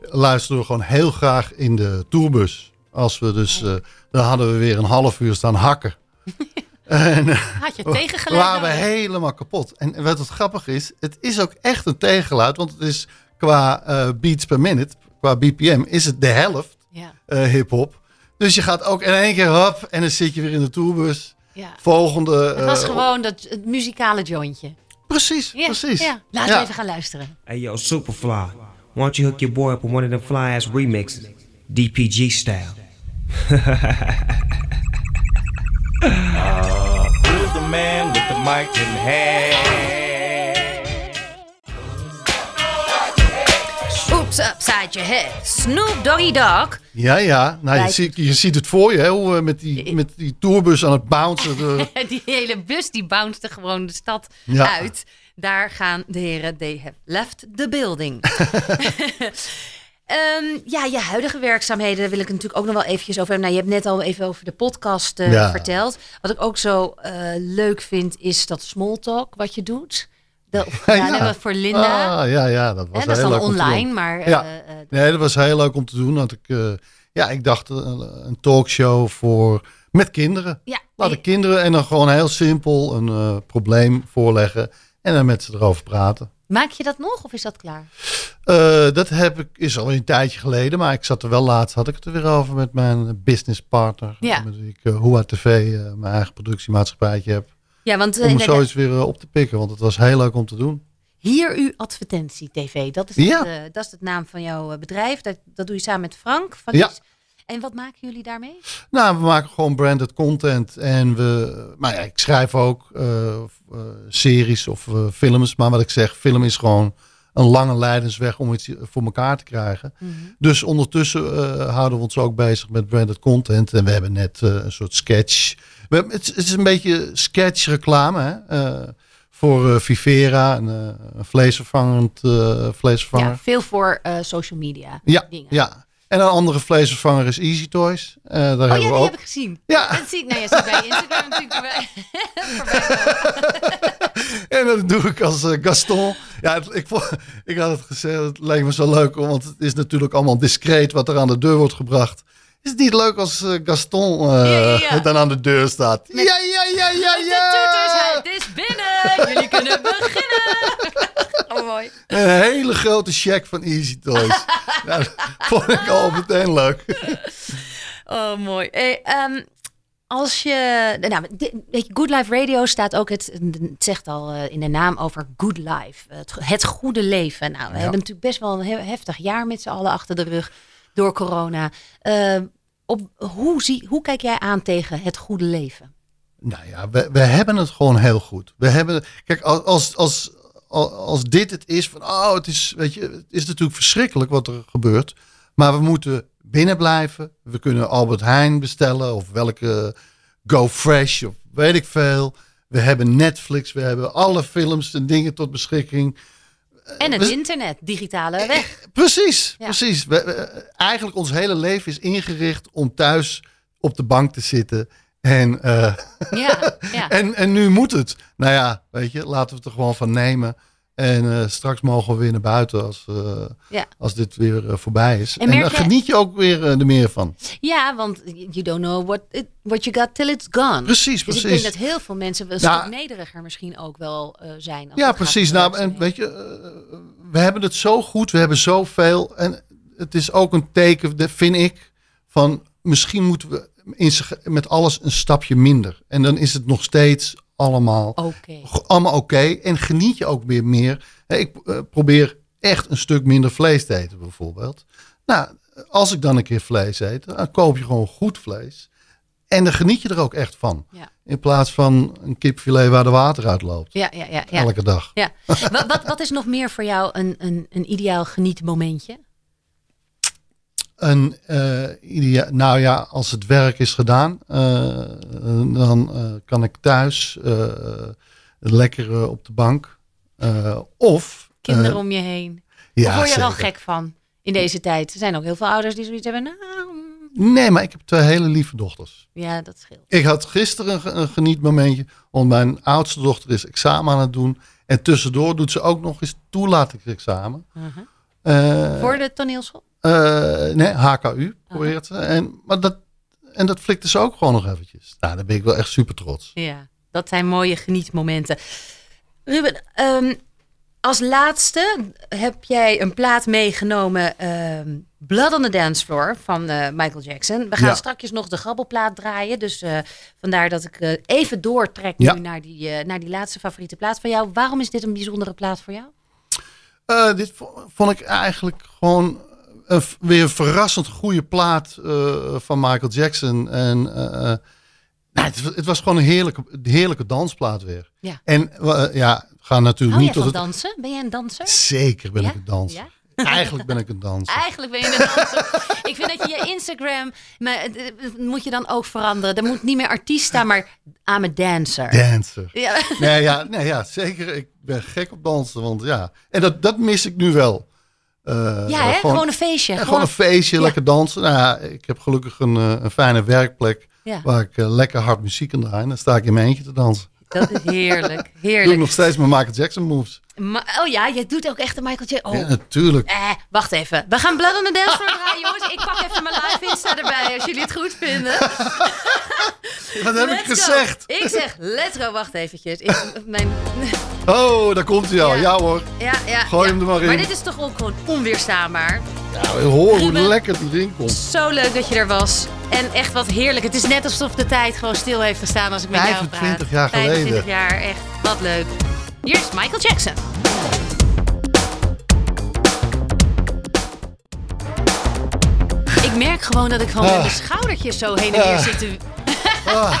luisterden we gewoon heel graag in de tourbus. Als we dus, eh, dan hadden we weer een half uur staan hakken. en Had je waren tegengeluid we nodig? helemaal kapot. En wat het grappig is, het is ook echt een tegengeluid. Want het is qua eh, beats per minute, qua BPM, is het de helft Ja, eh hip-hop. Dus je gaat ook in één keer hop en dan zit je weer in de tourbus. ja. Volgende. Het was gewoon dat, het muzikale jointje. Precies, Ja, precies. Ja. Laten Ja. we even gaan luisteren. Hey yo, Superfly, why don't you hook your boy up with one of them fly ass remixes, DPG style? Who's the man with the mic in hand? Oops, upside your head. Snoop Doggy Dogg. Ja, ja. Nou, je, ziet, je ziet het voor je, hè, hoe we met die, met die tourbus aan het bouncen. De, Die hele bus die bounced gewoon de stad Ja. uit. Daar gaan de heren, they have left the building. Ehm, ja, je huidige werkzaamheden, daar wil ik natuurlijk ook nog wel eventjes over hebben. Nou, je hebt net al even over de podcast eh, Ja. verteld. Wat ik ook zo eh, leuk vind, is dat small talk wat je doet. Ja, Ja. voor Linda. Ah, ja, ja, dat was dat is heel leuk online, maar... Ja. eh, eh, Nee, dat was heel leuk om te doen. Want ik, eh, ja, ik dacht een talkshow voor, met kinderen. ja, Laat de kinderen en dan gewoon heel simpel een probleem voorleggen. En dan met ze erover praten. Maak je dat nog of is dat klaar? Dat heb ik, is al een tijdje geleden, maar ik zat er wel laatst, had ik het er weer over met mijn businesspartner. Ja. Met wie ik Hoa TV, mijn eigen productiemaatschappijtje heb. Ja, want eh, Om nee, zoiets weer eh, op te pikken, want het was heel leuk om te doen. hier uw advertentie TV. Dat is, Ja. het, eh, dat is het naam van jouw eh, bedrijf. Dat, dat doe je samen met Frank. Van Ja. En wat maken jullie daarmee? Nou, we maken gewoon branded content en we, maar ja, ik schrijf ook eh, eh, series of eh, films. Maar wat ik zeg, film is gewoon een lange leidensweg om iets voor elkaar te krijgen. Dus ondertussen eh, houden we ons ook bezig met branded content. En we hebben net eh, een soort sketch. We hebben, het, is- het is een beetje sketch reclame hè? eh, voor Vivera, een, vleesvervangend vleesvervanger. Ja, veel voor social media Ja, dingen. ja. En een andere vleesvervanger is Easy Toys. Eh, daar Oh hebben ja, we die ook. heb ik gezien. Ja. Dat zie, nou ja, ik bij Instagram natuurlijk. En dat doe ik als eh, Gaston. Ja, het- ik, ik had het gezegd, het leek me zo leuk, want het is natuurlijk allemaal discreet wat er aan de deur wordt gebracht. Is het niet leuk als eh, Gaston Ja, ja, ja. dan aan de deur staat? Met- ja, ja, ja, ja, De ja! toeters, het is binnen. Jullie kunnen beginnen. Een hele grote check van Easy Toys. dat vond ik al meteen leuk. Oh, mooi. Hey, ehm, als je, nou, Good Life Radio staat ook, het, het zegt al eh, in de naam over Good Life, het, het goede leven. Nou, we hebben natuurlijk best wel een heel heftig jaar met z'n allen achter de rug door corona. Eh, op, hoe, zie, hoe kijk jij aan tegen het goede leven? Nou ja, we, we hebben het gewoon heel goed. We hebben, kijk, als, als, als, dit het is van, oh, het is, weet je, het is natuurlijk verschrikkelijk wat er gebeurt. Maar we moeten binnen blijven. We kunnen Albert Heijn bestellen of welke Go Fresh of weet ik veel. We hebben Netflix, we hebben alle films en dingen tot beschikking. En het we- internet, digitale weg. Precies, Ja. precies. We, we- eigenlijk ons hele leven is ingericht om thuis op de bank te zitten. En, eh, Ja, ja. en, en nu moet het. Nou ja, weet je, laten we het er gewoon van nemen. En eh, straks mogen we weer naar buiten als, eh, Ja. als dit weer voorbij is. En En, dan geniet je ook weer er meer van. ja, want you don't know what, it, what you got till it's gone. Precies, Dus ik precies. denk dat heel veel mensen wel Nou, nederiger misschien ook wel zijn. Ja, precies. Nou, en weet je, we hebben het zo goed, we hebben zoveel. En het is ook een teken, dat vind ik, van misschien moeten we in met alles een stapje minder. En dan is het nog steeds allemaal, Oké. allemaal oké. En geniet je ook weer meer. Ik eh, probeer echt een stuk minder vlees te eten, bijvoorbeeld. Nou, als ik dan een keer vlees eet, dan koop je gewoon goed vlees. En dan geniet je er ook echt van. Ja. In plaats van een kipfilet waar de water uit loopt. Ja, ja, ja. ja. Elke dag. ja. wat, wat, wat is nog meer voor jou een, een, een ideaal genietmomentje? Een, eh, nou ja, als het werk is gedaan, eh, dan eh, kan ik thuis lekker op de bank. Of. Kinderen om je heen. ja, Of word je er al gek van in deze tijd? Er zijn ook heel veel ouders die zoiets hebben. Nou, Nee, maar ik heb twee hele lieve dochters. ja, dat scheelt. Ik had gisteren een, ge- een genietmomentje, want mijn oudste dochter is examen aan het doen. En tussendoor doet ze ook nog eens toelatingsexamen. Mhm. Voor de toneelschool? Eh, nee, HKU probeert ze. En, maar dat, en dat flikte ze ook gewoon nog eventjes. Nou, daar ben ik wel echt super trots. Ja, dat zijn mooie genietmomenten. Ruben, ehm, als laatste heb jij een plaat meegenomen, ehm, Blood on the Dance Floor van eh, Michael Jackson. We gaan Ja. straks nog de grabbelplaat draaien, dus eh, vandaar dat ik even doortrek Ja. nu naar die, naar die laatste favoriete plaat van jou. Waarom is dit een bijzondere plaat voor jou? Dit vo- vond ik eigenlijk gewoon een, weer een verrassend goede plaat eh, van Michael Jackson. En eh, eh, nou, het, was- het was gewoon een heerlijke, heerlijke dansplaat weer. Ja. En ja, gaan natuurlijk Hou niet tot het... dansen? Ben jij een danser? Zeker ben Ja? ik een danser. Ja? Eigenlijk ben ik een danser. Eigenlijk ben je een danser. ik vind dat je je Instagram, maar, moet je dan ook veranderen. Er moet niet meer artiest staan, maar I'm a dancer. Dancer. Ja. Nee, ja, nee, ja, zeker. Ik ben gek op dansen. Want ja, en dat, dat mis ik nu wel. Eh, Ja, hè? Gewoon, een feestje. Gewoon een feestje, lekker dansen. Nou ja, ik heb gelukkig een, eh, een fijne werkplek waar ik eh, lekker hard muziek kan draaien. Dan sta ik in mijn eentje te dansen. Dat is heerlijk. Doe ik Heerlijk. nog steeds mijn Michael Jackson moves. Ma- oh ja, je doet ook echt de Michael Jackson. Oh. Ja, natuurlijk. Eh, wacht even. We gaan Blood on the Dance draaien, jongens. Ik pak even mijn live Insta erbij, als jullie het goed vinden. Wat heb ik go. gezegd? Ik zeg, let's go. Wacht eventjes. Ik, mijn, Oh, daar komt hij al. Ja. Ja, hoor. Ja, ja. Gooi ja. hem er maar in. Maar dit is toch ook gewoon onweerstaanbaar. Ja, hoor hoe lekker die erin komt. Zo leuk dat je er was. En echt wat heerlijk. Het is net alsof de tijd gewoon stil heeft gestaan als ik met jou praat. 25 jaar geleden. 25 jaar, echt. Wat leuk. Hier is Michael Jackson. Ik merk gewoon dat ik gewoon met Ah. mijn schoudertjes zo heen en weer Ah. zit te... Ah,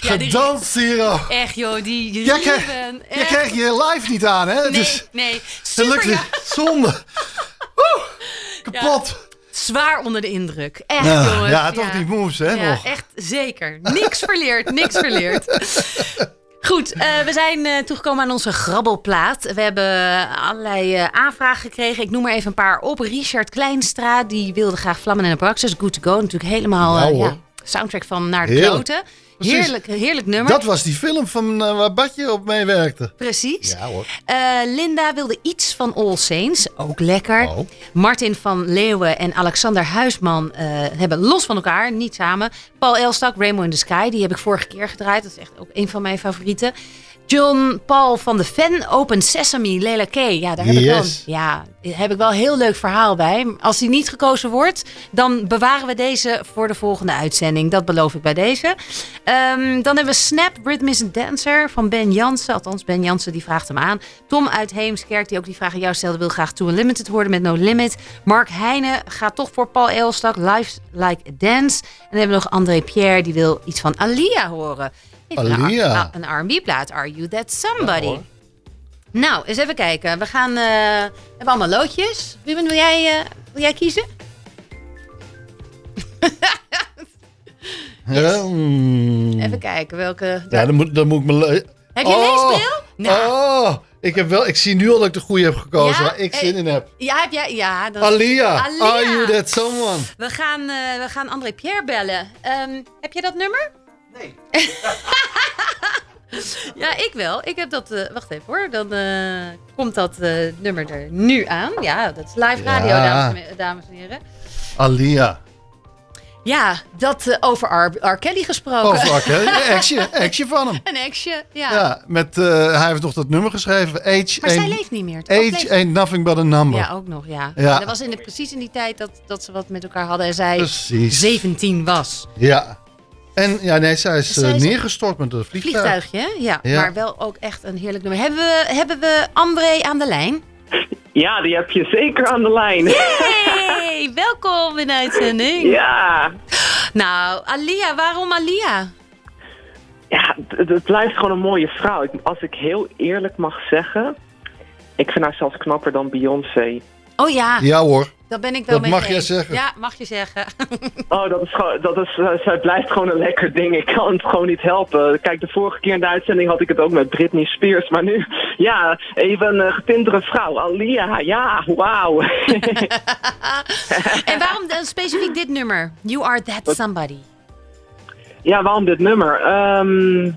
Ja, gedanst hier al. Echt joh, die Jij krijgt- Ruben, Je echt. krijgt je live niet aan, hè? Nee, Dus nee. Super, ja. Zonde. Kapot. Zwaar onder de indruk. Echt Ja, jongens. ja, toch die moves, hè, Ja, nog. echt zeker. Niks verleerd, niks verleerd. Goed, eh, we zijn eh, toegekomen aan onze grabbelplaat. We hebben allerlei eh, aanvragen gekregen. Ik noem er even een paar op. Richard Kleinstra, die wilde graag Vlammen en de Praxis. Good to go, natuurlijk helemaal hoor. ja, soundtrack van Naar de. Kloten. Precies. Heerlijk, heerlijk nummer. Dat was die film van eh, waar Badje op meewerkte. Precies. Ja hoor. Eh, Linda wilde iets van All Saints, ook lekker. Oh. Martin van Leeuwen en Alexander Huisman eh, hebben los van elkaar, niet samen. Paul Elstak, Rainbow in the Sky, die heb ik vorige keer gedraaid. Dat is echt ook een van mijn favorieten. John Paul van de Ven, Open Sesame, Lela K. Ja, daar heb, ik wel, ja, heb ik wel een heel leuk verhaal bij. Als die niet gekozen wordt, dan bewaren we deze voor de volgende uitzending. Dat beloof ik bij deze. Ehm, dan hebben we Snap, Rhythm is a Dancer van Ben Jansen. Althans, Ben Jansen die vraagt hem aan. Tom uit Heemskerk, die ook die vraag aan jou stelde, wil graag To Unlimited horen met No Limit. Mark Heijnen gaat toch voor Paul Elstak, Life Like a Dance. En dan hebben we nog André Pierre, die wil iets van Alia horen. Een Alia. R- Een R&B-plaat, Are You That Somebody? nou, eens even kijken. We gaan, eh, we hebben allemaal loodjes. Ruben, wil jij, eh, wil jij kiezen? Ja, mm. Even kijken welke... ja dan, moet, dan moet ik me... le- Heb je een Oh, leesbril? Nou. Oh, ik, heb wel, ik zie nu al dat ik de goede heb gekozen Ja? waar ik zin in heb. Ja, heb jij? Ja, dat... Alia, Alia. are you that someone? We gaan, eh, we gaan André Pierre bellen. Ehm, heb je dat nummer? Nee. ja, ik wel. Ik heb dat... eh, wacht even hoor. Dan eh, komt dat eh, nummer er nu aan. Ja, dat is live radio, Ja. dames, en, dames en heren. Alia. Ja, dat eh, over R, R. Kelly gesproken. Oh, fuck, hè? Actje, actje van hem. Een exje, ja. Ja, met, eh, hij heeft nog dat nummer geschreven. Age, Maar zij leeft niet meer. toch? Age leeft- ain't nothing but a number. Ja, ook nog, ja. Ja. Dat was in de, precies in die tijd dat, dat ze wat met elkaar hadden en zij Precies. 17 was. Ja. En ja, nee, zij is, Zij eh, is- neergestort met een vliegtuig. Vliegtuigje, ja. Ja. Maar wel ook echt een heerlijk nummer. Hebben we, hebben we André aan de lijn? Ja, die heb je zeker aan de lijn. Hey, welkom in de uitzending. Ja, Nou, Alia, waarom Alia? ja het, het blijft gewoon een mooie vrouw. Ik- Als ik heel eerlijk mag zeggen, ik vind haar zelfs knapper dan Beyoncé. Oh ja, Ja hoor. Dat ben ik wel dat mee mag eens. zeggen. Ja, mag je zeggen. Oh, dat is gewoon, dat is, eh, zij blijft gewoon een lekker ding. Ik kan het gewoon niet helpen. Kijk, de vorige keer in de uitzending had ik het ook met Britney Spears. Maar nu, ja, even een eh, getintere vrouw. Alia, ja, wauw. en waarom dan specifiek dit nummer? You are that somebody. Ja, waarom dit nummer? Ehm,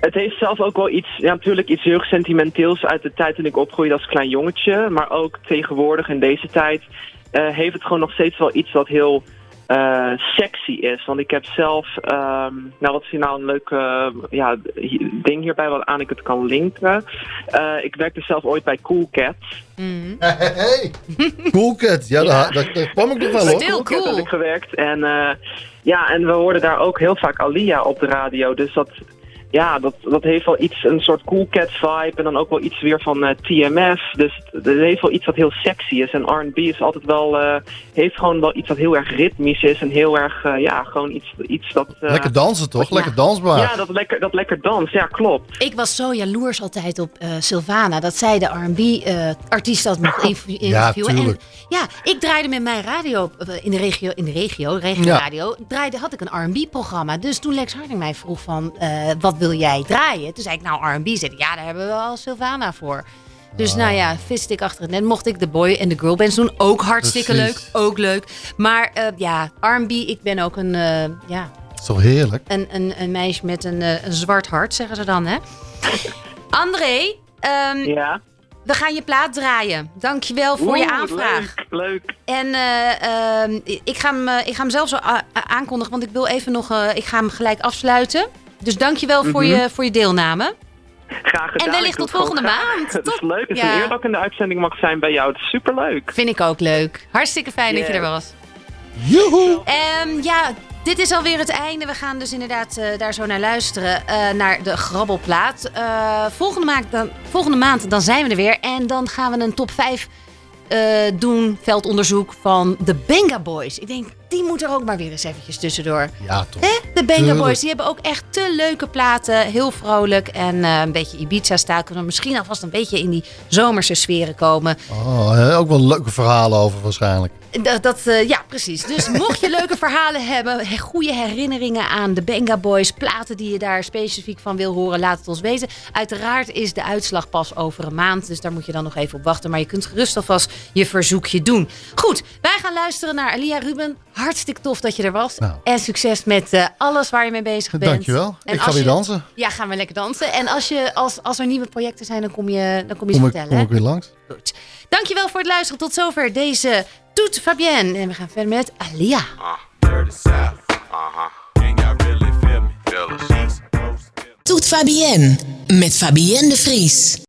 het heeft zelf ook wel iets, ja, natuurlijk iets heel sentimenteels uit de tijd toen ik opgroeide als klein jongetje. Maar ook tegenwoordig in deze tijd eh, heeft het gewoon nog steeds wel iets wat heel eh, sexy is. Want ik heb zelf, ehm, nou wat is hier nou een leuk ja, ding hierbij wat aan ik het kan linken. Eh, ik werkte zelf ooit bij Cool Cats. Mhm. Hey, hey, hey. Cool cat. Ja, Daar, daar, daar kwam ik nog wel hoor. Stil. Cool Cat heb ik gewerkt. En eh, ja, en we hoorden daar ook heel vaak Alia op de radio. Dus dat, ja, dat, dat heeft wel iets, een soort Cool Cat vibe. En dan ook wel iets weer van eh, TMF. Dus het het heeft wel iets wat heel sexy is. En R&B is altijd wel, eh, heeft gewoon wel iets wat heel erg ritmisch is. En heel erg, eh, ja, gewoon iets, iets dat... eh, Lekker dansen toch? Ja. Lekker dansbaar. ja, dat lekker, dat lekker dans. Ja, klopt. Ik was zo jaloers altijd op eh Sylvana. Dat zij de R&B-artiest had nog interview- interviewen. tuurlijk. En ja, ik draaide met mijn radio in de regio, in de regio, regio Ja. radio, draaide, had ik een R&B-programma. Dus toen Lex Harding mij vroeg van, eh, wat wil jij draaien? Toen zei ik, nou R&B. Zei ja, daar hebben we al Sylvana voor. Dus nou ja, viste ik achter het net. Mocht ik de boy en de girl bands doen. Ook hartstikke Precies. leuk. Ook leuk. Maar eh, ja, R&B, ik ben ook een, eh, ja, toch heerlijk? een, een, een meisje met een, eh, een zwart hart, zeggen ze dan, hè? André, ehm, Ja. we gaan je plaat draaien. Dankjewel voor je aanvraag. Leuk, leuk. En eh, ehm, ik, ga hem, ik ga hem zelf zo aankondigen, want ik wil even nog... eh, ik ga hem gelijk afsluiten. Dus dankjewel voor, Mhm. je, voor je deelname. Graag gedaan. En wellicht tot volgende maand. Het is Tot- leuk. Het is ja. een eer dat ik in de uitzending mag zijn bij jou. Het is superleuk. Vind ik ook leuk. Hartstikke fijn dat je er was. Joehoe! Ehm, ja, dit is alweer het einde. We gaan dus inderdaad eh, daar zo naar luisteren. eh, naar de grabbelplaat. Eh, volgende, maand dan, volgende maand dan zijn we er weer. En dan gaan we een top 5 eh, doen. Veldonderzoek van de Benga Boys. Ik denk, die moet er ook maar weer eens eventjes tussendoor. Ja, toch. Hè? De Tuurlijk. Boys, die hebben ook echt te leuke platen. Heel vrolijk en eh, een beetje Ibiza-stijl. Kunnen we misschien alvast een beetje in die zomerse sferen komen. Oh, ook wel leuke verhalen over waarschijnlijk. Dat, dat, eh, ja, precies. Dus mocht je leuke verhalen hebben, he- goede herinneringen aan de Benga Boys, platen die je daar specifiek van wil horen, laat het ons weten. Uiteraard is de uitslag pas over een maand, dus daar moet je dan nog even op wachten. Maar je kunt gerust alvast je verzoekje doen. Goed, wij gaan luisteren naar Alia Ruben. Hartstikke tof dat je er was. Nou. En succes met eh, alles waar je mee bezig bent. Dankjewel. En Ik ga weer je- dansen. Ja, gaan we lekker dansen. En als, je, als, als er nieuwe projecten zijn, dan kom je, dan kom je Kom ze ik, vertellen. kom ik weer langs. Goed. Dankjewel voor het luisteren. Tot zover deze Toet Fabienne. En we gaan verder met Alia. Toet Fabienne met Fabienne de Vries.